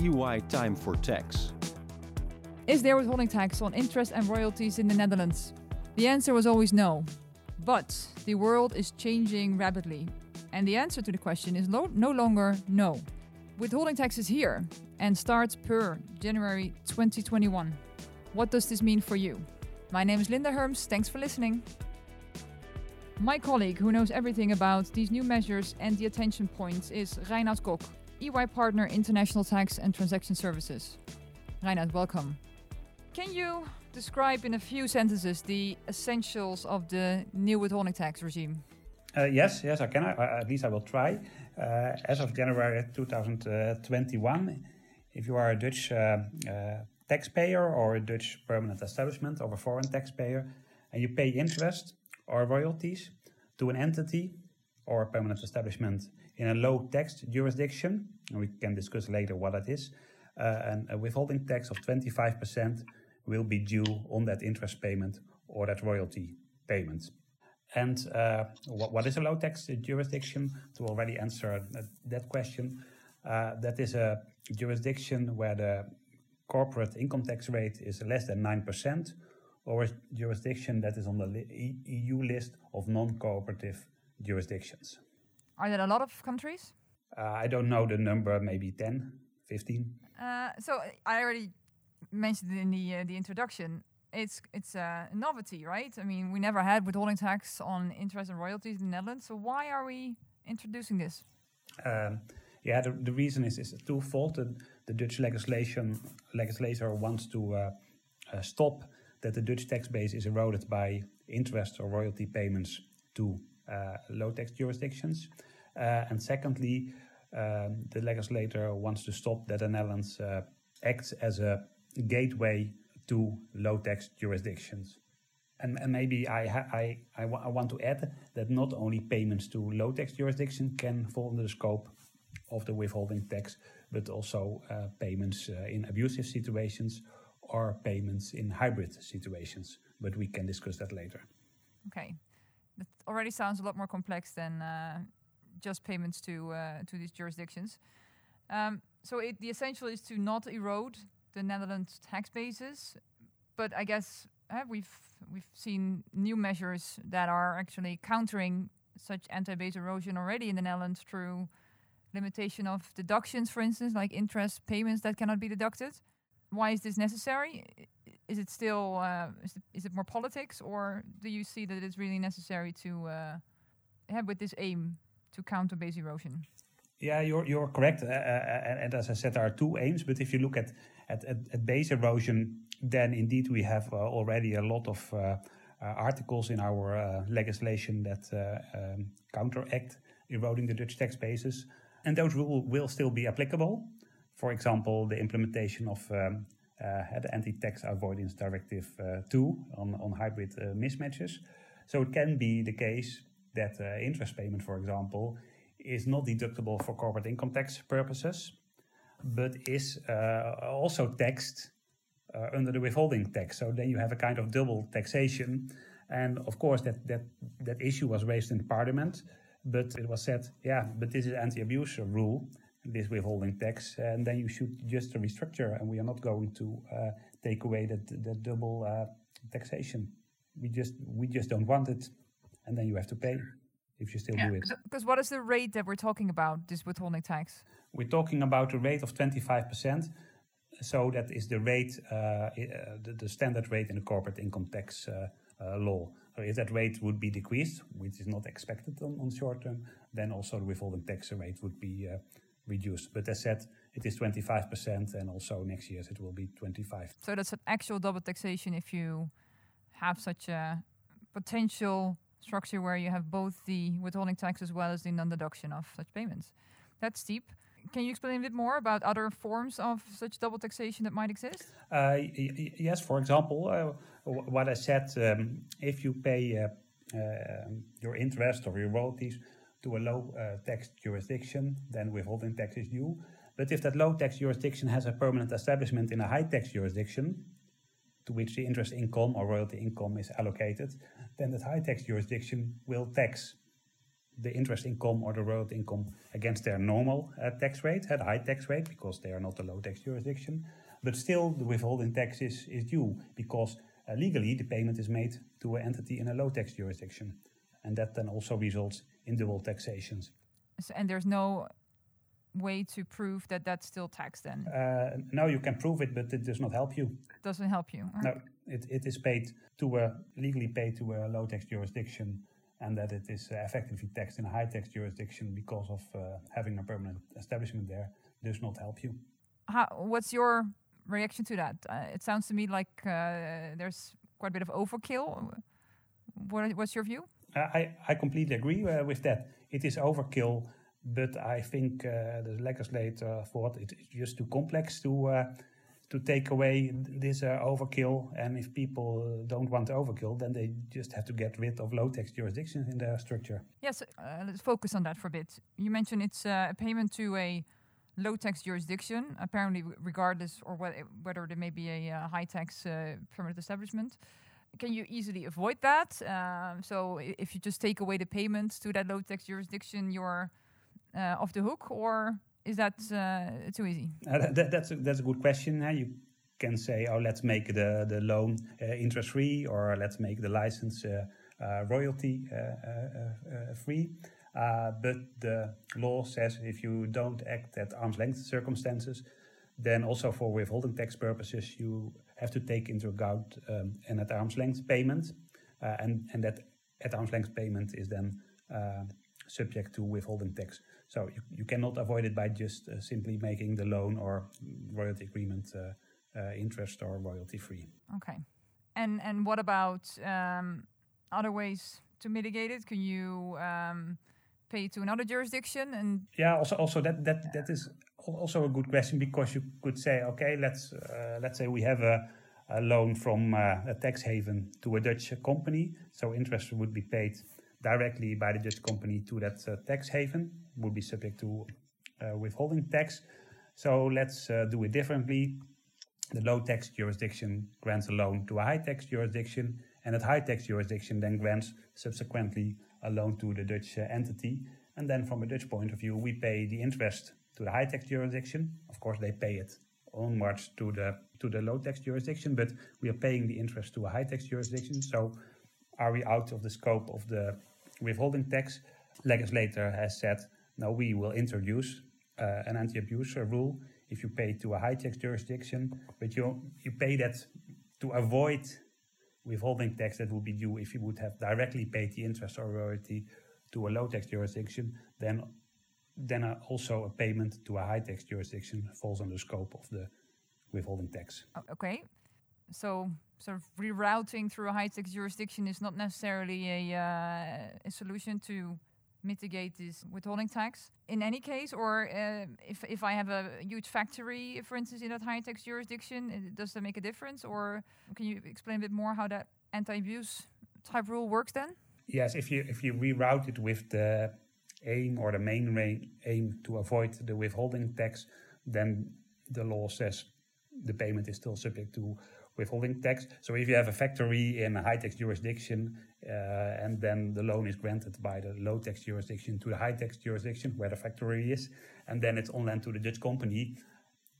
EY Time for Tax. Is there withholding tax on interest and royalties in the Netherlands? The answer was always no. But the world is changing rapidly, and the answer to the question is lo- no longer no. Withholding tax is here and starts per January 2021. What does this mean for you? My name is Linda Herms. Thanks for listening. My colleague, who knows everything about these new measures and the attention points, is Reinout Kok, EY Partner International Tax and Transaction Services. Reinout, welcome. Can you describe in a few sentences the essentials of the new withholding tax regime? Uh, yes, yes, I can. I, at least I will try. Uh, as of January 2021, if you are a Dutch uh, uh, taxpayer or a Dutch permanent establishment or a foreign taxpayer, and you pay interest or royalties to an entity or a permanent establishment in a low tax jurisdiction, and we can discuss later what that is, uh, and a withholding tax of 25% will be due on that interest payment or that royalty payment. And uh, what, what is a low tax jurisdiction? To already answer that question, uh, that is a jurisdiction where the corporate income tax rate is less than 9%, or a jurisdiction that is on the EU list of non cooperative jurisdictions. Are there a lot of countries? Uh, I don't know the number, maybe 10, 15. Uh, so I already mentioned in the uh, the introduction. It's it's a novelty, right? I mean, we never had withholding tax on interest and royalties in the Netherlands. So why are we introducing this? Um, yeah, the, the reason is is twofold. The, the Dutch legislation legislator wants to uh, uh, stop that the Dutch tax base is eroded by interest or royalty payments to uh, low tax jurisdictions, uh, and secondly, um, the legislator wants to stop that the Netherlands uh, acts as a gateway to low tax jurisdictions. And, and maybe I, I, I, want to add that not only payments to low tax jurisdiction can fall under the scope of the withholding tax, but also uh, payments uh, in abusive situations or payments in hybrid situations. But we can discuss that later. Okay, that already sounds a lot more complex than uh, just payments to uh, to these jurisdictions. Um, so it, the essential is to not erode the Netherlands tax bases, but I guess uh, we've we've seen new measures that are actually countering such anti-base erosion already in the Netherlands through limitation of deductions, for instance, like interest payments that cannot be deducted. Why is this necessary? Is it still uh, is, it, is, it more politics, or do you see that it's really necessary to uh, have with this aim to counter base erosion? Yeah, you're you're correct. Uh, uh and as I said, there are two aims. But if you look at at, at, at base erosion, then indeed we have uh, already a lot of uh, uh, articles in our legislation that um, counteract eroding the Dutch tax bases, and those will, will still be applicable. For example, the implementation of um, the Anti-Tax Avoidance Directive 2 on, on hybrid mismatches. So it can be the case that interest payment, for example, is not deductible for corporate income tax purposes, but is uh, also taxed uh, under the withholding tax. So then you have a kind of double taxation. And of course, that, that, that issue was raised in Parliament, but it was said, yeah, but this is anti-abuse rule, this withholding tax, and then you should just restructure, and we are not going to uh, take away that, that double uh, taxation. We just we just don't want it, and then you have to pay if you still yeah. do it. Because what is the rate that we're talking about, this withholding tax? We're talking about a rate of 25%. So that is the rate, uh, uh, the, the, standard rate in the corporate income tax uh, uh, law. So if that rate would be decreased, which is not expected on, on short term, then also the withholding tax rate would be uh, reduced. But as said, it is 25%, and also next year it will be 25. So that's an actual double taxation if you have such a potential structure where you have both the withholding tax as well as the non-deduction of such payments. That's steep. Can you explain a bit more about other forms of such double taxation that might exist? Uh, yes, for example, uh, what I said, um, if you pay uh, uh your interest or your royalties to a low uh, tax jurisdiction, then withholding tax is due. But if that low tax jurisdiction has a permanent establishment in a high tax jurisdiction, to which the interest income or royalty income is allocated, then that high tax jurisdiction will tax the interest income or the royalty income against their normal uh, tax rate, at high tax rate, because they are not a low tax jurisdiction. But still, the withholding tax is, is due because uh, legally the payment is made to an entity in a low tax jurisdiction. And that then also results in double taxations. So, and there's no way to prove that that's still tax then? Uh, no, you can prove it, but it does not help you. It Doesn't help you. No, it, it is paid to a legally paid to a low tax jurisdiction, and that it is uh, effectively taxed in a high tax jurisdiction because of uh, having a permanent establishment there does not help you. How, what's your reaction to that? Uh, it sounds to me like uh, there's quite a bit of overkill. What, what's your view? I, I completely agree uh, with that. It is overkill but I think uh, the legislator thought it's just too complex to uh, to take away this uh, overkill. And if people don't want overkill, then they just have to get rid of low tax jurisdictions in their structure. Yes, uh, let's focus on that for a bit. You mentioned it's uh, a payment to a low tax jurisdiction, apparently regardless or whether there may be a uh, high tax permanent establishment. Can you easily avoid that? Um, so if you just take away the payments to that low tax jurisdiction, you're uh, off the hook, or is that uh, too easy? Uh, that, that's a, that's a good question. You can say, oh, let's make the the loan interest free, or let's make the license royalty free. Uh, but the law says if you don't act at arm's length circumstances, then also for withholding tax purposes, you have to take into account um, an at arm's length payment. Uh, and, and that at arm's length payment is then uh, subject to withholding tax. So you, you cannot avoid it by just uh, simply making the loan or royalty agreement uh, uh, interest or royalty free. Okay. And and what about um, other ways to mitigate it? Can you um, pay to another jurisdiction? And yeah, also also that that that is also a good question because you could say, okay, let's uh, let's say we have a, a loan from uh, a tax haven to a Dutch company, so interest would be paid directly by the Dutch company to that uh, tax haven would be subject to uh, withholding tax. So let's uh, do it differently. The low tax jurisdiction grants a loan to a high tax jurisdiction, and that high tax jurisdiction then grants subsequently a loan to the Dutch entity. And then, from a Dutch point of view, we pay the interest to the high tax jurisdiction. Of course, they pay it onwards to the to the low tax jurisdiction, but we are paying the interest to a high tax jurisdiction. So, are we out of the scope of the withholding tax, legislator has said, no, we will introduce uh, an anti-abuse rule if you pay to a high tax jurisdiction, but you you pay that to avoid withholding tax that would be due if you would have directly paid the interest or royalty to a low tax jurisdiction, then then uh, also a payment to a high tax jurisdiction falls under the scope of the withholding tax. Okay, so sort of rerouting through a high tax jurisdiction is not necessarily a, uh, a solution to mitigate this withholding tax. In any case or uh, if, if i have a huge factory for instance in that high tax jurisdiction uh, does that make a difference? Or can you explain a bit more how that anti-abuse type rule works then? Yes if you if you reroute it with the aim or the main aim to avoid the withholding tax then the law says the payment is still subject to withholding tax. So if you have a factory in a high tax jurisdiction uh, and then the loan is granted by the low tax jurisdiction to the high tax jurisdiction where the factory is, and then it's on lent to the Dutch company,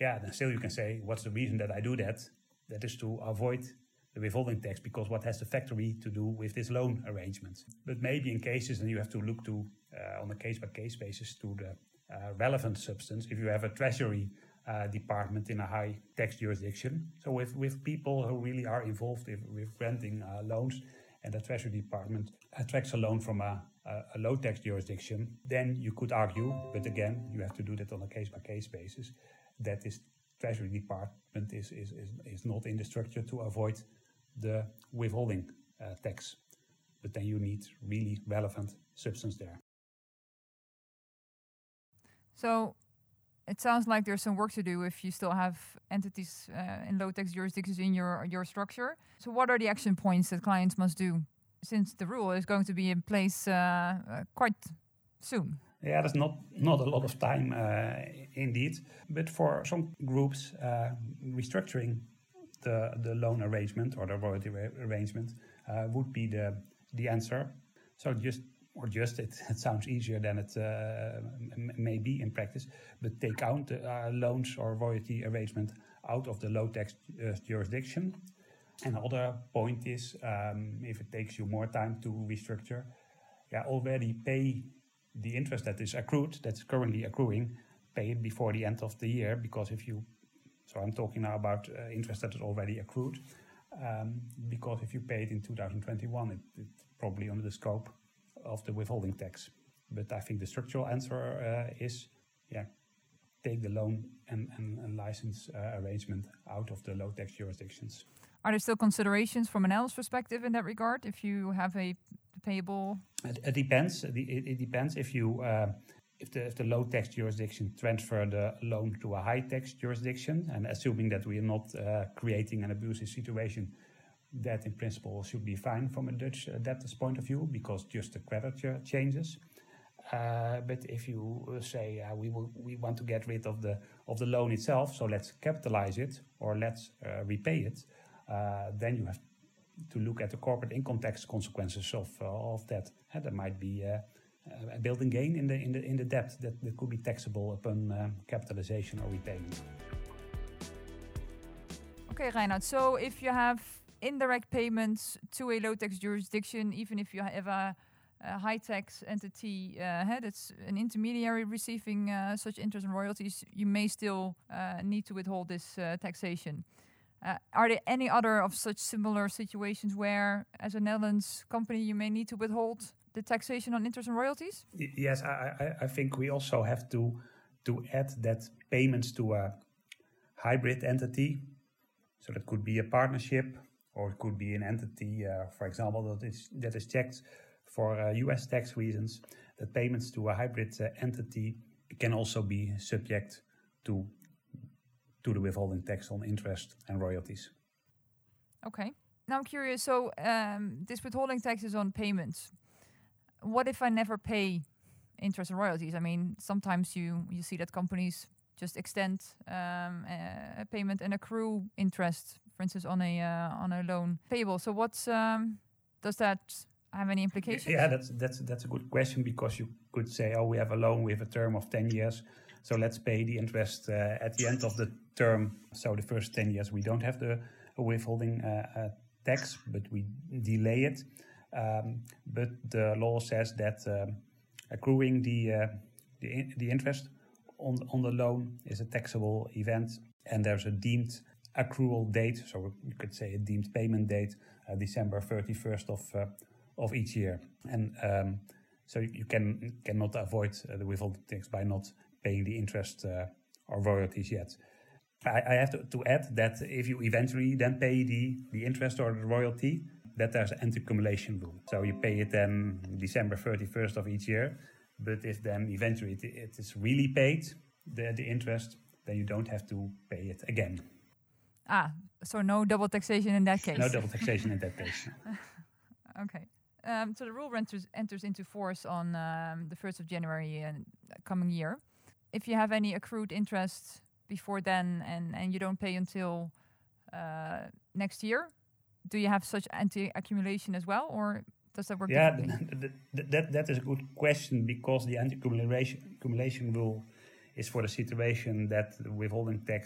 yeah, then still you can say, what's the reason that I do that? That is to avoid the withholding tax because what has the factory to do with this loan arrangement? But maybe in cases, and you have to look to uh, on a case by case basis to the uh, relevant substance. If you have a treasury uh, department in a high tax jurisdiction. So with, with people who really are involved with, with granting uh, loans and the Treasury Department attracts a loan from a, a, a, low tax jurisdiction, then you could argue, but again, you have to do that on a case by case basis, that this Treasury Department is, is, is, is not in the structure to avoid the withholding uh, tax. But then you need really relevant substance there. So it sounds like there's some work to do if you still have entities uh, in low tax jurisdictions in your your structure. So, what are the action points that clients must do since the rule is going to be in place uh, uh, quite soon? Yeah, there's not not a lot of time uh, indeed, but for some groups, uh, restructuring the the loan arrangement or the royalty arrangement uh, would be the the answer. So just or just it, it sounds easier than it uh, may be in practice, but take out uh, loans or royalty arrangement out of the low tax uh, jurisdiction. Another point is um, if it takes you more time to restructure, yeah, already pay the interest that is accrued, that's currently accruing, pay it before the end of the year. Because if you, so I'm talking now about uh, interest that is already accrued, um, because if you pay it in 2021, it, it's probably under the scope of the withholding tax. But I think the structural answer uh, is, yeah, take the loan and, and, and license uh, arrangement out of the low tax jurisdictions. Are there still considerations from an else perspective in that regard? If you have a payable, it, it depends. It, it, depends if you uh, if the if the low tax jurisdiction transfer the loan to a high tax jurisdiction, and assuming that we are not uh, creating an abusive situation, that in principle should be fine from a Dutch debtor's point of view because just the creditor changes. Uh, but if you uh, say uh, we will, we want to get rid of the of the loan itself, so let's capitalize it or let's uh, repay it, then you have to look at the corporate income tax consequences of of that. There might be a built-in gain in the in the in the debt that, that could be taxable upon capitalization or repayment. Okay, Reinout. So if you have indirect payments to a low tax jurisdiction, even if you have a, a high tax entity uh, that's an intermediary receiving uh, such interest and royalties, you may still uh, need to withhold this uh, taxation. Uh, are there any other of such similar situations where, as a Netherlands company, you may need to withhold the taxation on interest and royalties? Yes, I, I, I think we also have to to add that payments to a hybrid entity, so that could be a partnership or it could be an entity, uh, for example, that is that is checked for uh, U.S. tax reasons. That payments to a hybrid uh, entity can also be subject to to the withholding tax on interest and royalties. Okay. Now I'm curious. So um, this withholding tax is on payments. What if I never pay interest and royalties? I mean, sometimes you you see that companies just extend um, a payment and accrue interest for instance, on a uh, on a loan payable. So what's um, does that have any implications? Yeah, that's that's that's a good question because you could say, oh, we have a loan with a term of ten years, so let's pay the interest uh, at the end of the term. So the first ten years we don't have the withholding uh, uh, tax, but we delay it. Um, but the law says that um, accruing the uh, the, the interest on on the loan is a taxable event, and there's a deemed accrual date, so you could say a deemed payment date, uh, December 31st of uh, of each year. And um, so you can cannot avoid uh, the withholding tax by not paying the interest or royalties yet. I, I have to, to, add that if you eventually then pay the, the interest or the royalty, that there's an anti-accumulation rule. So you pay it then December 31st of each year. But if then eventually it, it is really paid, the, the interest, then you don't have to pay it again. Ah, so no double taxation in that case. No double taxation in that case. okay. Um, so the rule enters, enters into force on um, the 1st of January uh, coming year. If you have any accrued interest before then and, and you don't pay until uh, next year, do you have such anti-accumulation as well, or does that work? Yeah, th th that that is a good question because the anti-accumulation accumulation rule is for the situation that the withholding tax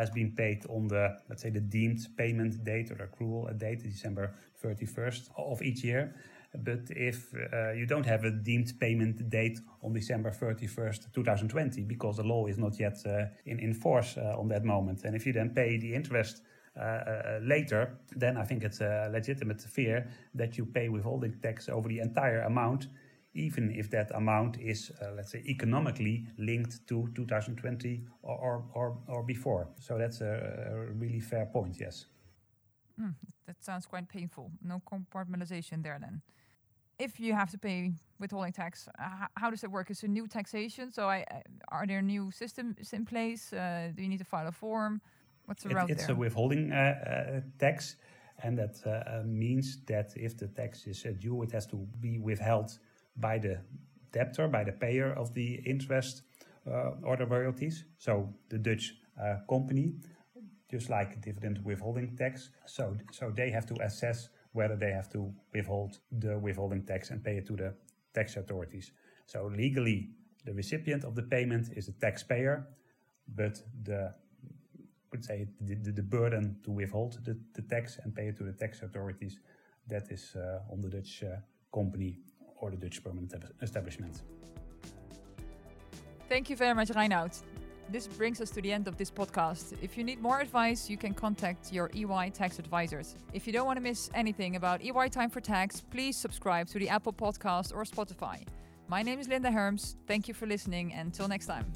has been paid on the, let's say, the deemed payment date or accrual date, December 31st of each year. But if uh, you don't have a deemed payment date on December 31st, 2020, because the law is not yet uh, in, in force uh, on that moment, and if you then pay the interest uh, uh, later, then I think it's a legitimate fear that you pay withholding tax over the entire amount even if that amount is, uh, let's say, economically linked to 2020 or, or, or, or before. So that's a, a, really fair point, yes. Mm, that sounds quite painful. No compartmentalization there then. If you have to pay withholding tax, uh, how does it work? Is it new taxation? So, I, I, are there new systems in place? Uh, do you need to file a form? What's the it, route it's there? a withholding uh, uh, tax, and that uh, means that if the tax is due, it has to be withheld by the debtor, by the payer of the interest uh, or the royalties. So the Dutch uh, company, just like dividend withholding tax. So, so they have to assess whether they have to withhold the withholding tax and pay it to the tax authorities. So legally, the recipient of the payment is the taxpayer, but the would say the, the, the, burden to withhold the, the tax and pay it to the tax authorities that is uh, on the Dutch uh, company or the Dutch permanent establishment. Thank you very much, Reinout. This brings us to the end of this podcast. If you need more advice, you can contact your EY tax advisors. If you don't want to miss anything about EY Time for Tax, please subscribe to the Apple Podcast or Spotify. My name is Linda Herms. Thank you for listening. and Until next time.